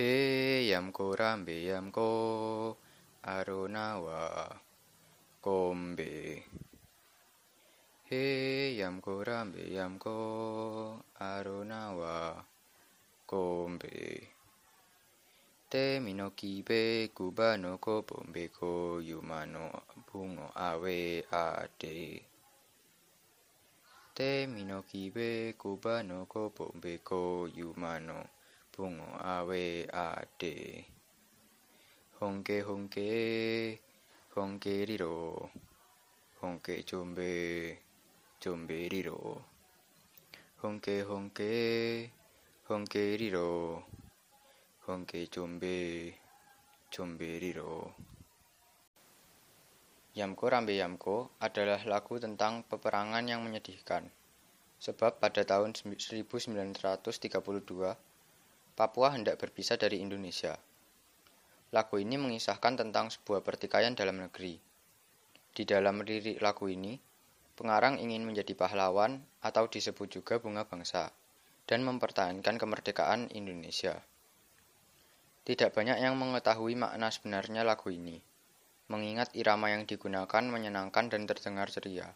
เฮยัมโกรามเบยัมโกอารุณาวาโกมเบเฮยัมโกรามเบยัมโกอารุณาวาโกมเบเตมิโนกิเบกุบาโนโกปมเบโกยูมาโนบุงโออาเวอาเตเตมิโนกิเบกุบาโนโกปมเบโกยูมาโน bungo awe ade. Honke honke honke riro honke jombe jombe riro honke honke honke riro honke jombe jombe riro Yamko Rambe Yamko adalah lagu tentang peperangan yang menyedihkan. Sebab pada tahun 1932, Papua hendak berpisah dari Indonesia. Lagu ini mengisahkan tentang sebuah pertikaian dalam negeri. Di dalam lirik lagu ini, pengarang ingin menjadi pahlawan atau disebut juga bunga bangsa dan mempertahankan kemerdekaan Indonesia. Tidak banyak yang mengetahui makna sebenarnya lagu ini, mengingat irama yang digunakan menyenangkan dan terdengar ceria.